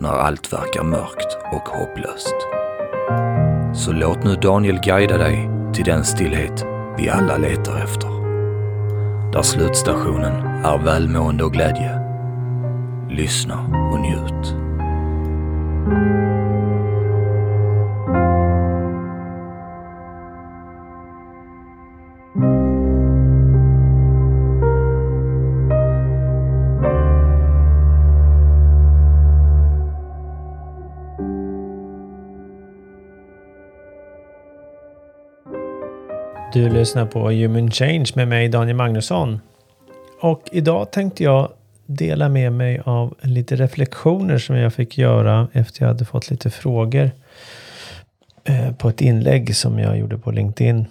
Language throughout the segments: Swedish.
när allt verkar mörkt och hopplöst. Så låt nu Daniel guida dig till den stillhet vi alla letar efter. Där slutstationen är välmående och glädje. Lyssna och njut. Du lyssnar på Human Change med mig Daniel Magnusson. Och idag tänkte jag dela med mig av lite reflektioner som jag fick göra efter jag hade fått lite frågor eh, på ett inlägg som jag gjorde på LinkedIn.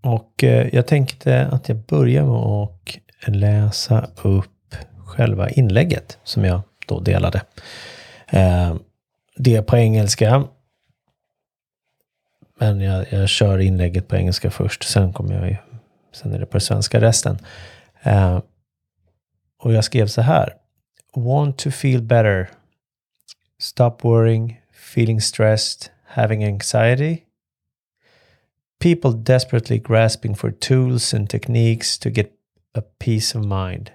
Och eh, jag tänkte att jag börjar med att läsa upp själva inlägget som jag då delade. Eh, det är på engelska men jag, jag kör inlägget på engelska först, sen kommer jag ju sen är det på svenska resten. Uh, och jag skrev så här. Want to feel better. Stop worrying, feeling stressed, having anxiety. People desperately grasping for tools and techniques to get a peace of mind.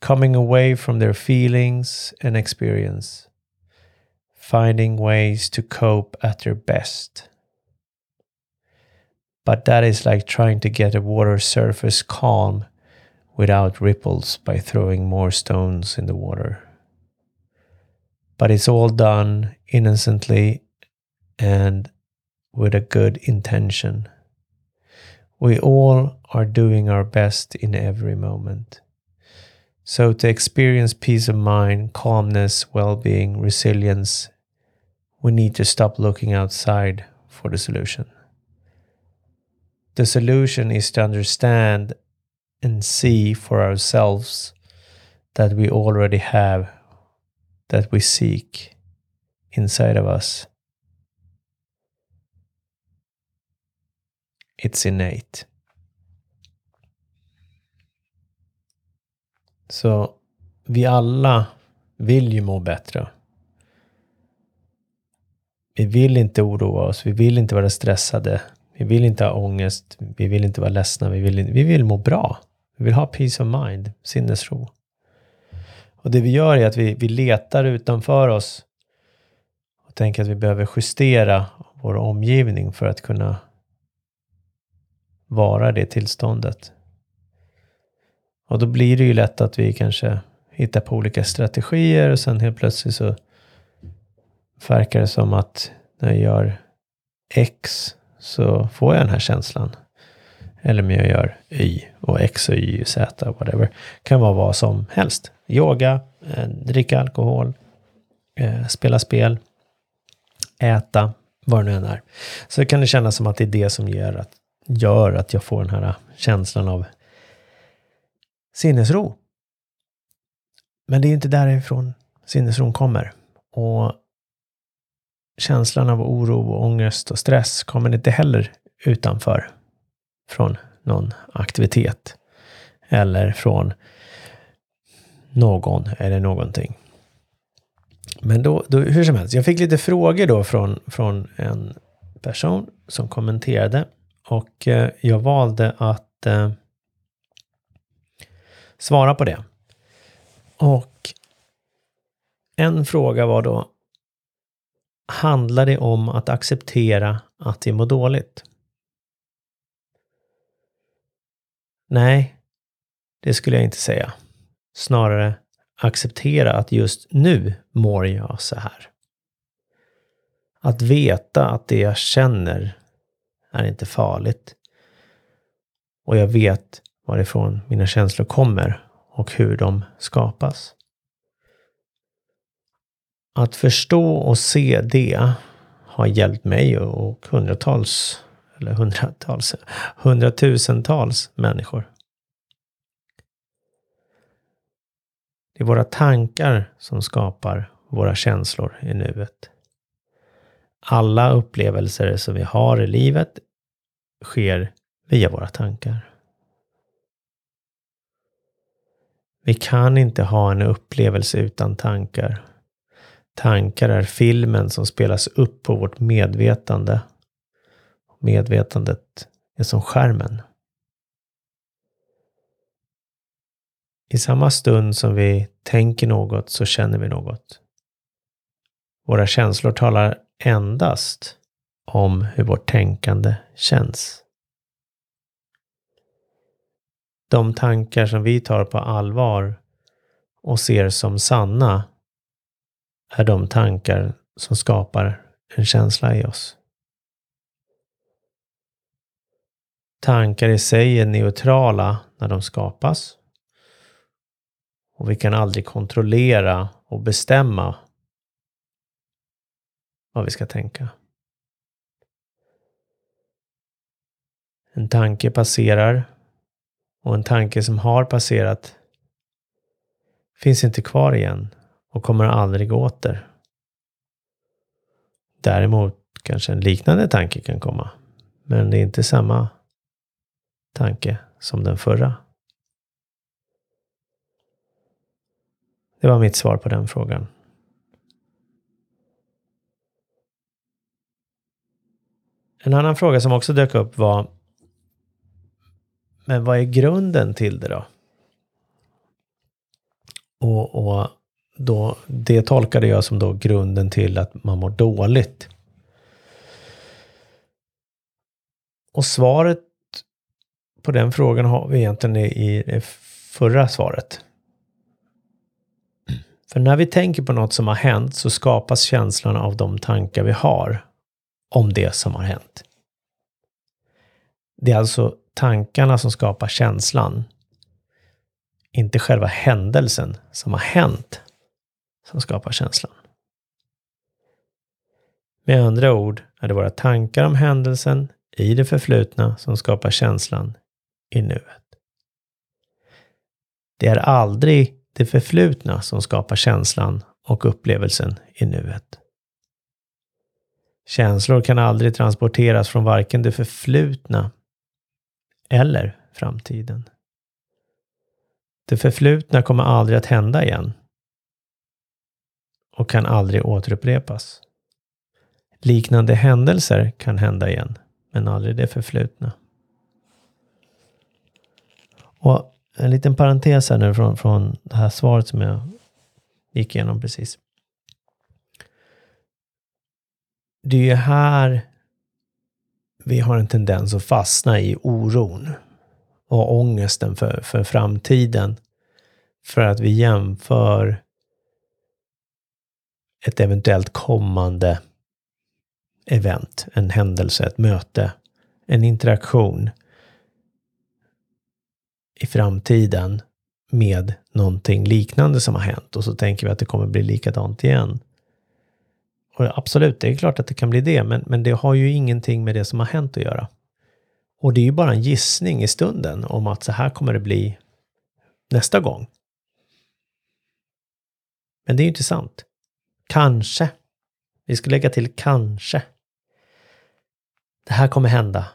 Coming away from their feelings and experience. Finding ways to cope at their best. But that is like trying to get a water surface calm without ripples by throwing more stones in the water. But it's all done innocently and with a good intention. We all are doing our best in every moment. So, to experience peace of mind, calmness, well being, resilience, we need to stop looking outside for the solution. The solution is to understand and see for ourselves that we already have, that we seek inside of us. It's innate. Så vi alla vill ju må bättre. Vi vill inte oroa oss, vi vill inte vara stressade, vi vill inte ha ångest, vi vill inte vara ledsna, vi vill, vi vill må bra. Vi vill ha peace of mind, sinnesro. Och det vi gör är att vi, vi letar utanför oss och tänker att vi behöver justera vår omgivning för att kunna vara det tillståndet. Och då blir det ju lätt att vi kanske hittar på olika strategier och sen helt plötsligt så verkar det som att när jag gör X så får jag den här känslan. Eller om jag gör Y och X och Y, och Z, whatever. Kan vara vad som helst. Yoga, eh, dricka alkohol, eh, spela spel, äta, vad det nu än är. Så kan det kännas som att det är det som gör att, gör att jag får den här känslan av sinnesro. Men det är inte därifrån sinnesron kommer. Och känslan av oro, och ångest och stress kommer inte heller utanför från någon aktivitet eller från någon eller någonting. Men då, då, hur som helst, jag fick lite frågor då från, från en person som kommenterade och eh, jag valde att eh, svara på det. Och en fråga var då, handlar det om att acceptera att vi mår dåligt? Nej, det skulle jag inte säga. Snarare acceptera att just nu mår jag så här. Att veta att det jag känner är inte farligt. Och jag vet varifrån mina känslor kommer och hur de skapas att förstå och se det har hjälpt mig och hundratals, eller hundratals, hundratusentals människor. Det är våra tankar som skapar våra känslor i nuet. Alla upplevelser som vi har i livet sker via våra tankar. Vi kan inte ha en upplevelse utan tankar. Tankar är filmen som spelas upp på vårt medvetande. Medvetandet är som skärmen. I samma stund som vi tänker något så känner vi något. Våra känslor talar endast om hur vårt tänkande känns. De tankar som vi tar på allvar och ser som sanna är de tankar som skapar en känsla i oss. Tankar i sig är neutrala när de skapas. Och vi kan aldrig kontrollera och bestämma vad vi ska tänka. En tanke passerar och en tanke som har passerat finns inte kvar igen och kommer aldrig åter. Däremot kanske en liknande tanke kan komma. Men det är inte samma tanke som den förra. Det var mitt svar på den frågan. En annan fråga som också dök upp var Men vad är grunden till det då? Och, och då, det tolkade jag som då grunden till att man mår dåligt. Och svaret på den frågan har vi egentligen i det förra svaret. För när vi tänker på något som har hänt så skapas känslan av de tankar vi har om det som har hänt. Det är alltså tankarna som skapar känslan. Inte själva händelsen som har hänt som skapar känslan. Med andra ord är det våra tankar om händelsen i det förflutna som skapar känslan i nuet. Det är aldrig det förflutna som skapar känslan och upplevelsen i nuet. Känslor kan aldrig transporteras från varken det förflutna eller framtiden. Det förflutna kommer aldrig att hända igen och kan aldrig återupprepas. Liknande händelser kan hända igen, men aldrig det förflutna. Och en liten parentes här nu från, från det här svaret som jag gick igenom precis. Det är ju här vi har en tendens att fastna i oron och ångesten för, för framtiden. För att vi jämför ett eventuellt kommande event, en händelse, ett möte, en interaktion i framtiden med någonting liknande som har hänt och så tänker vi att det kommer bli likadant igen. Och absolut, det är klart att det kan bli det, men, men det har ju ingenting med det som har hänt att göra. Och det är ju bara en gissning i stunden om att så här kommer det bli nästa gång. Men det är ju inte sant. Kanske. Vi ska lägga till kanske. Det här kommer hända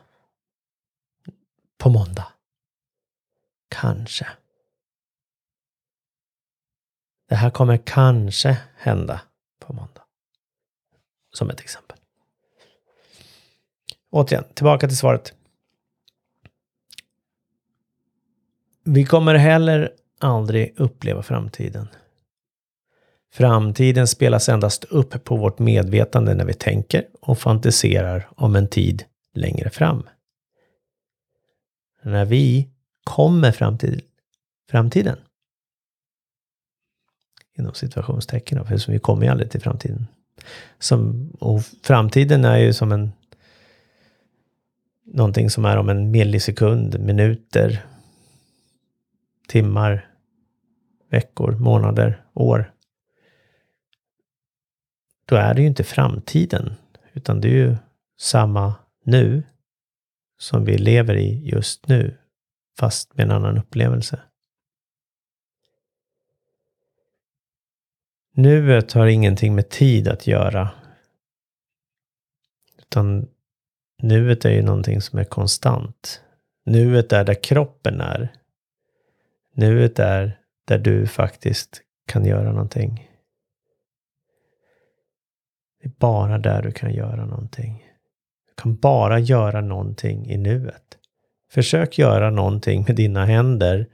på måndag. Kanske. Det här kommer kanske hända på måndag. Som ett exempel. Återigen, tillbaka till svaret. Vi kommer heller aldrig uppleva framtiden. Framtiden spelas endast upp på vårt medvetande när vi tänker och fantiserar om en tid längre fram. När vi kommer fram till framtiden. Inom situationstecken, för vi kommer ju aldrig till framtiden. Som, och framtiden är ju som en någonting som är om en millisekund, minuter, timmar, veckor, månader, år då är det ju inte framtiden, utan det är ju samma nu som vi lever i just nu, fast med en annan upplevelse. Nuet har ingenting med tid att göra. Utan nuet är ju någonting som är konstant. Nuet är där kroppen är. Nuet är där du faktiskt kan göra någonting. Det är bara där du kan göra någonting. Du kan bara göra någonting i nuet. Försök göra någonting med dina händer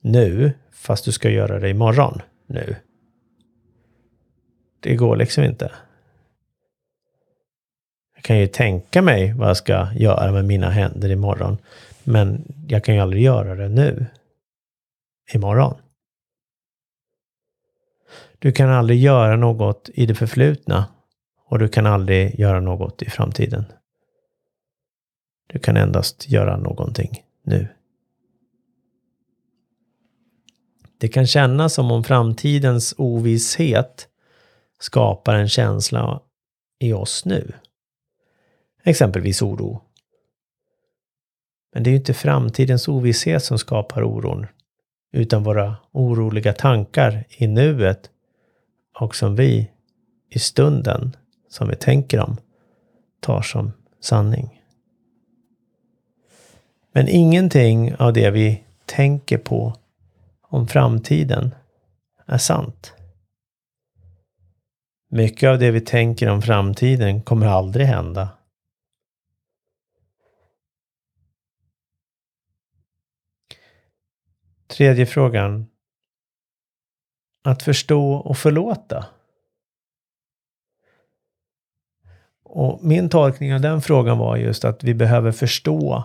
nu, fast du ska göra det imorgon nu. Det går liksom inte. Jag kan ju tänka mig vad jag ska göra med mina händer imorgon. Men jag kan ju aldrig göra det nu. Imorgon. Du kan aldrig göra något i det förflutna och du kan aldrig göra något i framtiden. Du kan endast göra någonting nu. Det kan kännas som om framtidens ovisshet skapar en känsla i oss nu. Exempelvis oro. Men det är ju inte framtidens ovisshet som skapar oron, utan våra oroliga tankar i nuet och som vi i stunden som vi tänker om tar som sanning. Men ingenting av det vi tänker på om framtiden är sant. Mycket av det vi tänker om framtiden kommer aldrig hända. Tredje frågan. Att förstå och förlåta. Och min tolkning av den frågan var just att vi behöver förstå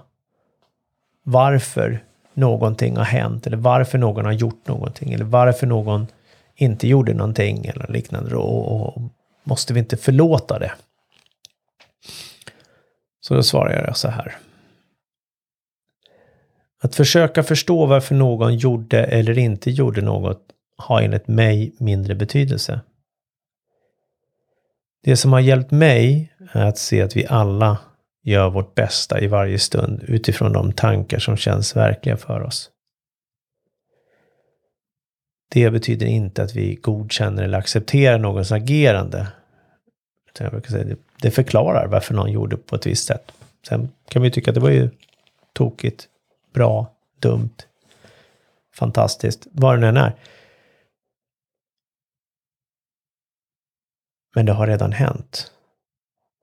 varför någonting har hänt eller varför någon har gjort någonting eller varför någon inte gjorde någonting eller liknande. Och, och måste vi inte förlåta det? Så då svarar jag så här. Att försöka förstå varför någon gjorde eller inte gjorde något har enligt mig mindre betydelse. Det som har hjälpt mig är att se att vi alla gör vårt bästa i varje stund utifrån de tankar som känns verkliga för oss. Det betyder inte att vi godkänner eller accepterar någons agerande. Jag brukar säga, det förklarar varför någon gjorde på ett visst sätt. Sen kan vi tycka att det var ju tokigt, bra, dumt, fantastiskt, vad det än är. Men det har redan hänt.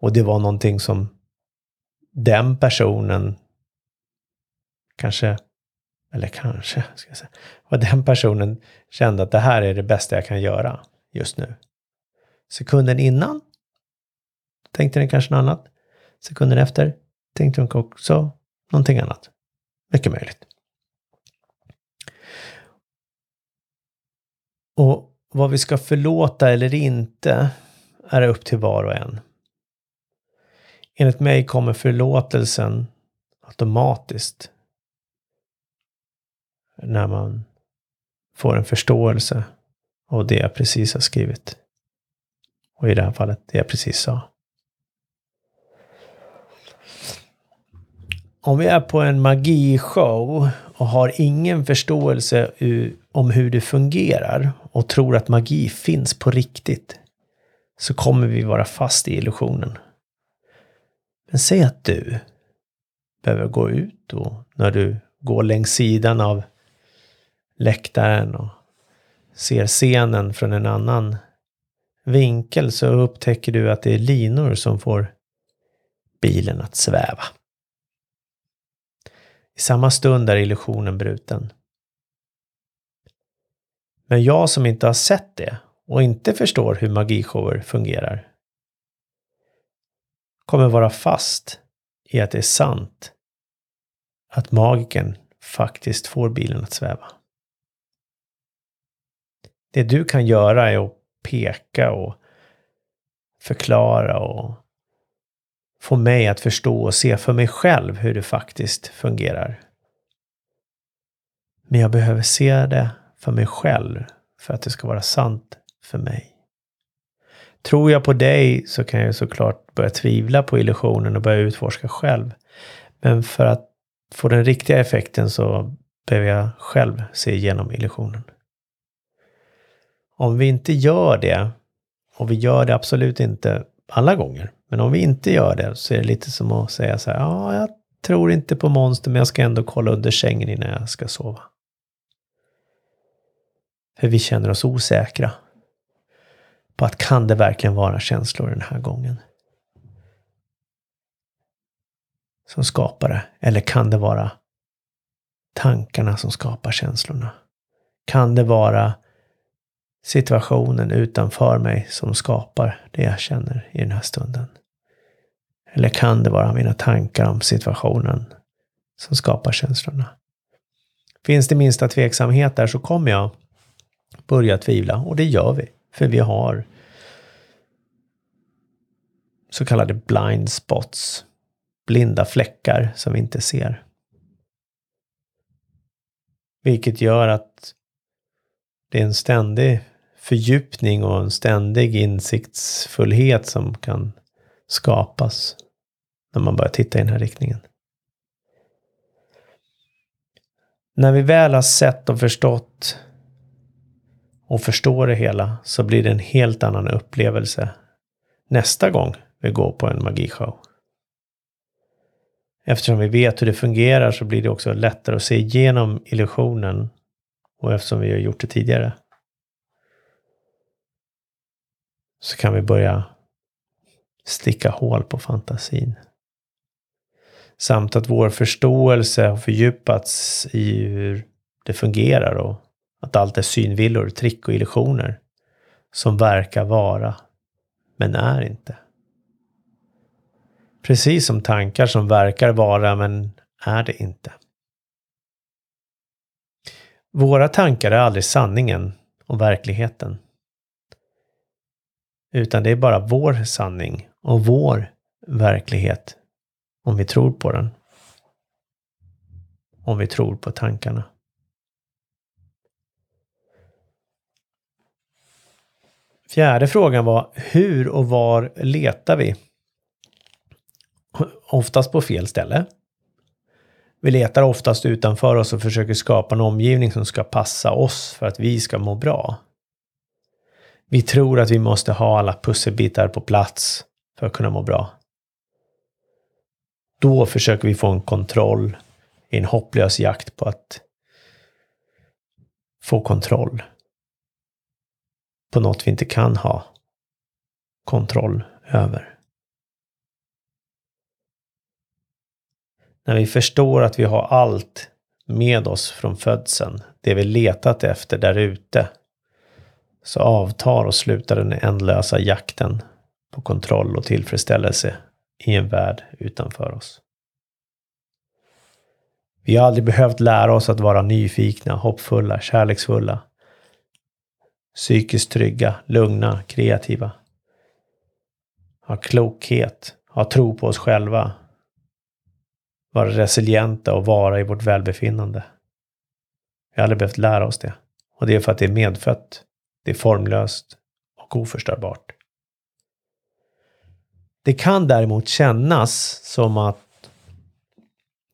Och det var någonting som den personen kanske, eller kanske, ska jag säga, vad den personen kände att det här är det bästa jag kan göra just nu. Sekunden innan tänkte den kanske något annat. Sekunden efter tänkte den också någonting annat. Mycket möjligt. Och vad vi ska förlåta eller inte är upp till var och en. Enligt mig kommer förlåtelsen automatiskt när man får en förståelse av det jag precis har skrivit. Och i det här fallet, det jag precis sa. Om vi är på en magishow och har ingen förståelse om hur det fungerar och tror att magi finns på riktigt så kommer vi vara fast i illusionen. Men säg att du behöver gå ut och när du går längs sidan av läktaren och ser scenen från en annan vinkel så upptäcker du att det är linor som får bilen att sväva. I samma stund är illusionen bruten. Men jag som inte har sett det och inte förstår hur magishower fungerar kommer vara fast i att det är sant att magiken faktiskt får bilen att sväva. Det du kan göra är att peka och förklara och få mig att förstå och se för mig själv hur det faktiskt fungerar. Men jag behöver se det för mig själv för att det ska vara sant för mig. Tror jag på dig så kan jag såklart börja tvivla på illusionen och börja utforska själv. Men för att få den riktiga effekten så behöver jag själv se igenom illusionen. Om vi inte gör det, och vi gör det absolut inte alla gånger, men om vi inte gör det så är det lite som att säga så här, ja, jag tror inte på monster, men jag ska ändå kolla under sängen innan jag ska sova. För vi känner oss osäkra på att kan det verkligen vara känslor den här gången? Som skapar det? Eller kan det vara tankarna som skapar känslorna? Kan det vara situationen utanför mig som skapar det jag känner i den här stunden? Eller kan det vara mina tankar om situationen som skapar känslorna? Finns det minsta tveksamhet där så kommer jag börja tvivla och det gör vi. För vi har så kallade blind spots. Blinda fläckar som vi inte ser. Vilket gör att det är en ständig fördjupning och en ständig insiktsfullhet som kan skapas när man börjar titta i den här riktningen. När vi väl har sett och förstått och förstår det hela så blir det en helt annan upplevelse nästa gång vi går på en magishow. Eftersom vi vet hur det fungerar så blir det också lättare att se igenom illusionen och eftersom vi har gjort det tidigare så kan vi börja sticka hål på fantasin. Samt att vår förståelse har fördjupats i hur det fungerar och att allt är synvillor, trick och illusioner som verkar vara, men är inte. Precis som tankar som verkar vara, men är det inte. Våra tankar är aldrig sanningen och verkligheten. Utan det är bara vår sanning och vår verklighet om vi tror på den. Om vi tror på tankarna. Fjärde frågan var hur och var letar vi? Oftast på fel ställe. Vi letar oftast utanför oss och försöker skapa en omgivning som ska passa oss för att vi ska må bra. Vi tror att vi måste ha alla pusselbitar på plats för att kunna må bra. Då försöker vi få en kontroll i en hopplös jakt på att få kontroll på något vi inte kan ha kontroll över. När vi förstår att vi har allt med oss från födseln, det vi letat efter där ute, så avtar och slutar den ändlösa jakten på kontroll och tillfredsställelse i en värld utanför oss. Vi har aldrig behövt lära oss att vara nyfikna, hoppfulla, kärleksfulla, psykiskt trygga, lugna, kreativa. Ha klokhet, ha tro på oss själva. Vara resilienta och vara i vårt välbefinnande. Vi har aldrig behövt lära oss det. Och det är för att det är medfött. Det är formlöst och oförstörbart. Det kan däremot kännas som att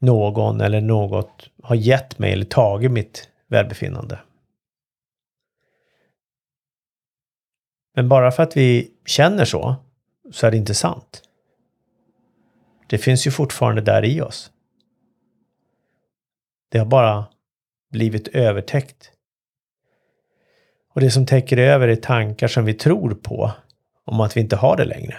någon eller något har gett mig eller tagit mitt välbefinnande. Men bara för att vi känner så, så är det inte sant. Det finns ju fortfarande där i oss. Det har bara blivit övertäckt. Och det som täcker över är tankar som vi tror på om att vi inte har det längre.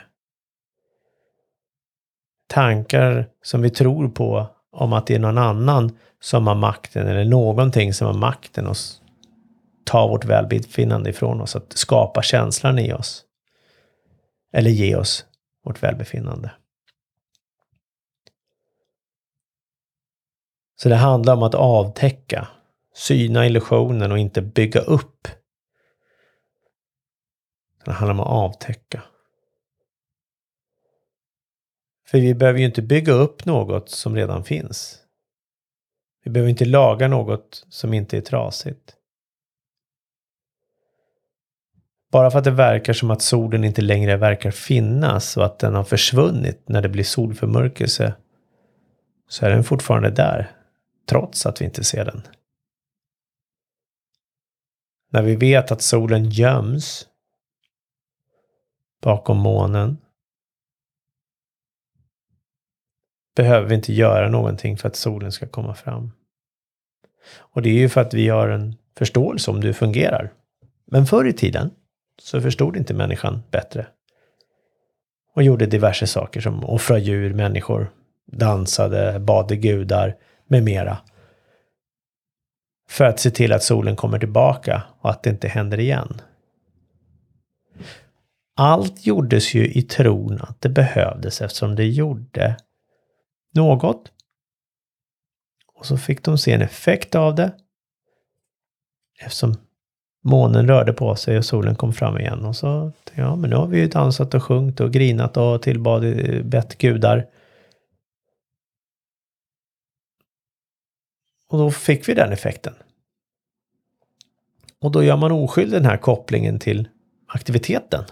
Tankar som vi tror på om att det är någon annan som har makten eller någonting som har makten ta vårt välbefinnande ifrån oss, att skapa känslan i oss. Eller ge oss vårt välbefinnande. Så det handlar om att avtäcka, syna illusionen och inte bygga upp. Det handlar om att avtäcka. För vi behöver ju inte bygga upp något som redan finns. Vi behöver inte laga något som inte är trasigt. Bara för att det verkar som att solen inte längre verkar finnas och att den har försvunnit när det blir solförmörkelse så är den fortfarande där, trots att vi inte ser den. När vi vet att solen göms bakom månen behöver vi inte göra någonting för att solen ska komma fram. Och det är ju för att vi har en förståelse om hur det fungerar. Men förr i tiden så förstod inte människan bättre. Och gjorde diverse saker som offra djur, människor, dansade, bad gudar med mera. För att se till att solen kommer tillbaka och att det inte händer igen. Allt gjordes ju i tron att det behövdes eftersom det gjorde något. Och så fick de se en effekt av det. Eftersom månen rörde på sig och solen kom fram igen. Och så, ja men nu har vi ju dansat och sjungit och grinat och tillbad, eh, bett gudar. Och då fick vi den effekten. Och då gör man oskyldig den här kopplingen till aktiviteten.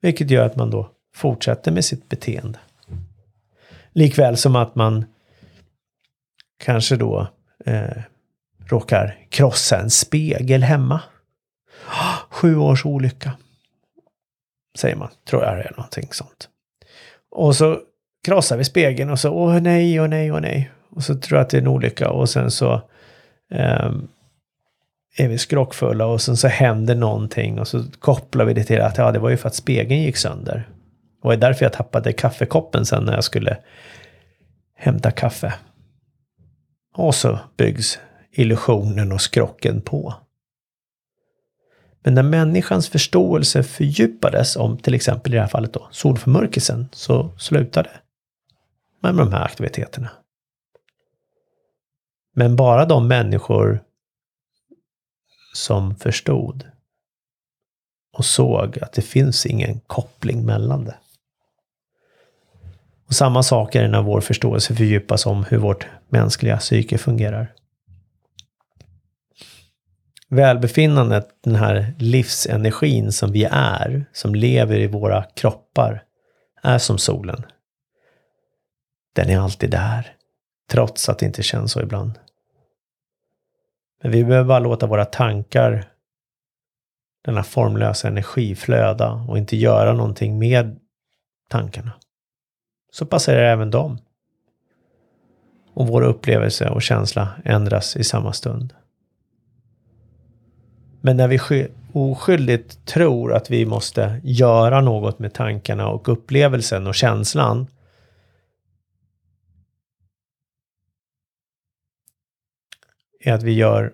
Vilket gör att man då fortsätter med sitt beteende. Likväl som att man kanske då eh, råkar krossa en spegel hemma. Sju års olycka. Säger man, tror jag det är någonting sånt. Och så krossar vi spegeln och så åh nej, åh nej, åh nej. Och så tror jag att det är en olycka och sen så eh, är vi skrockfulla och sen så händer någonting och så kopplar vi det till att ja, det var ju för att spegeln gick sönder. Och det är därför jag tappade kaffekoppen sen när jag skulle hämta kaffe. Och så byggs illusionen och skrocken på. Men när människans förståelse fördjupades om till exempel i det här fallet då solförmörkelsen så slutade med de här aktiviteterna. Men bara de människor som förstod och såg att det finns ingen koppling mellan det. Och samma sak är det när vår förståelse fördjupas om hur vårt mänskliga psyke fungerar. Välbefinnandet, den här livsenergin som vi är, som lever i våra kroppar, är som solen. Den är alltid där, trots att det inte känns så ibland. Men vi behöver bara låta våra tankar, denna formlösa energi flöda och inte göra någonting med tankarna. Så passerar även dem. Och vår upplevelse och känsla ändras i samma stund. Men när vi oskyldigt tror att vi måste göra något med tankarna och upplevelsen och känslan är att vi gör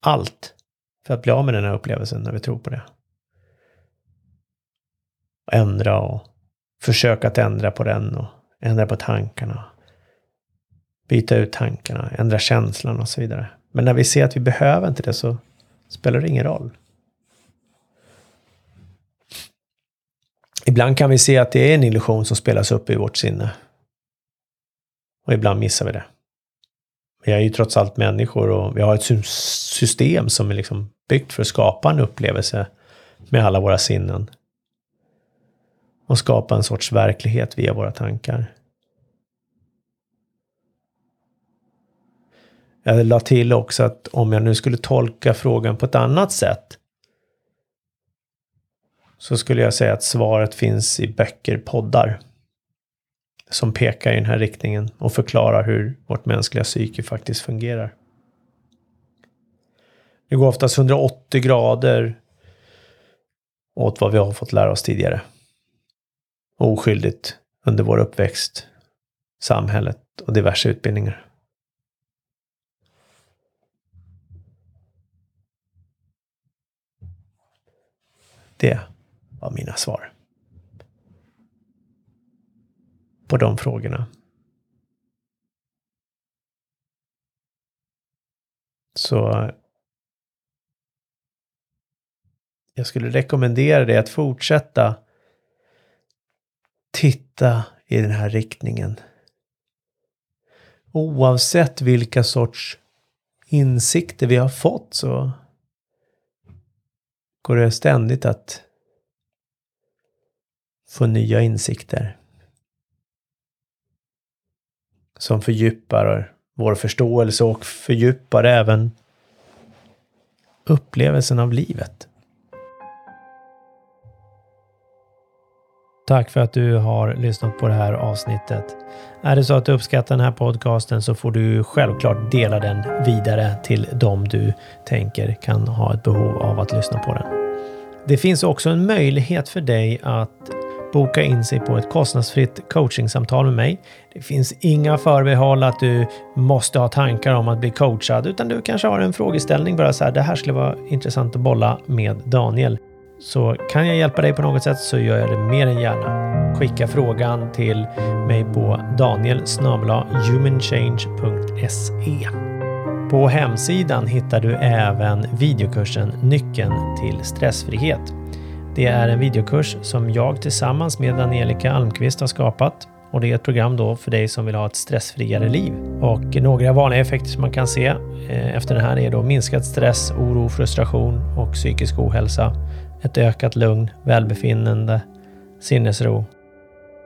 allt för att bli av med den här upplevelsen när vi tror på det. Ändra och försöka att ändra på den och ändra på tankarna. Byta ut tankarna, ändra känslan och så vidare. Men när vi ser att vi behöver inte det så spelar det ingen roll. Ibland kan vi se att det är en illusion som spelas upp i vårt sinne. Och ibland missar vi det. Vi är ju trots allt människor och vi har ett system som är liksom byggt för att skapa en upplevelse med alla våra sinnen. Och skapa en sorts verklighet via våra tankar. Jag la till också att om jag nu skulle tolka frågan på ett annat sätt så skulle jag säga att svaret finns i böcker, poddar som pekar i den här riktningen och förklarar hur vårt mänskliga psyke faktiskt fungerar. Det går oftast 180 grader åt vad vi har fått lära oss tidigare. Oskyldigt under vår uppväxt, samhället och diverse utbildningar. Det var mina svar. På de frågorna. Så jag skulle rekommendera dig att fortsätta titta i den här riktningen. Oavsett vilka sorts insikter vi har fått så går det ständigt att få nya insikter som fördjupar vår förståelse och fördjupar även upplevelsen av livet. Tack för att du har lyssnat på det här avsnittet. Är det så att du uppskattar den här podcasten så får du självklart dela den vidare till dem du tänker kan ha ett behov av att lyssna på den. Det finns också en möjlighet för dig att boka in sig på ett kostnadsfritt coachingsamtal med mig. Det finns inga förbehåll att du måste ha tankar om att bli coachad, utan du kanske har en frågeställning bara så här. Det här skulle vara intressant att bolla med Daniel. Så kan jag hjälpa dig på något sätt så gör jag det mer än gärna. Skicka frågan till mig på daniel humanchange.se. På hemsidan hittar du även videokursen Nyckeln till stressfrihet. Det är en videokurs som jag tillsammans med Angelica Almqvist har skapat och det är ett program då för dig som vill ha ett stressfriare liv. Och några vanliga effekter som man kan se eh, efter den här är då minskad stress, oro, frustration och psykisk ohälsa, ett ökat lugn, välbefinnande, sinnesro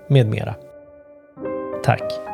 med mera. Tack!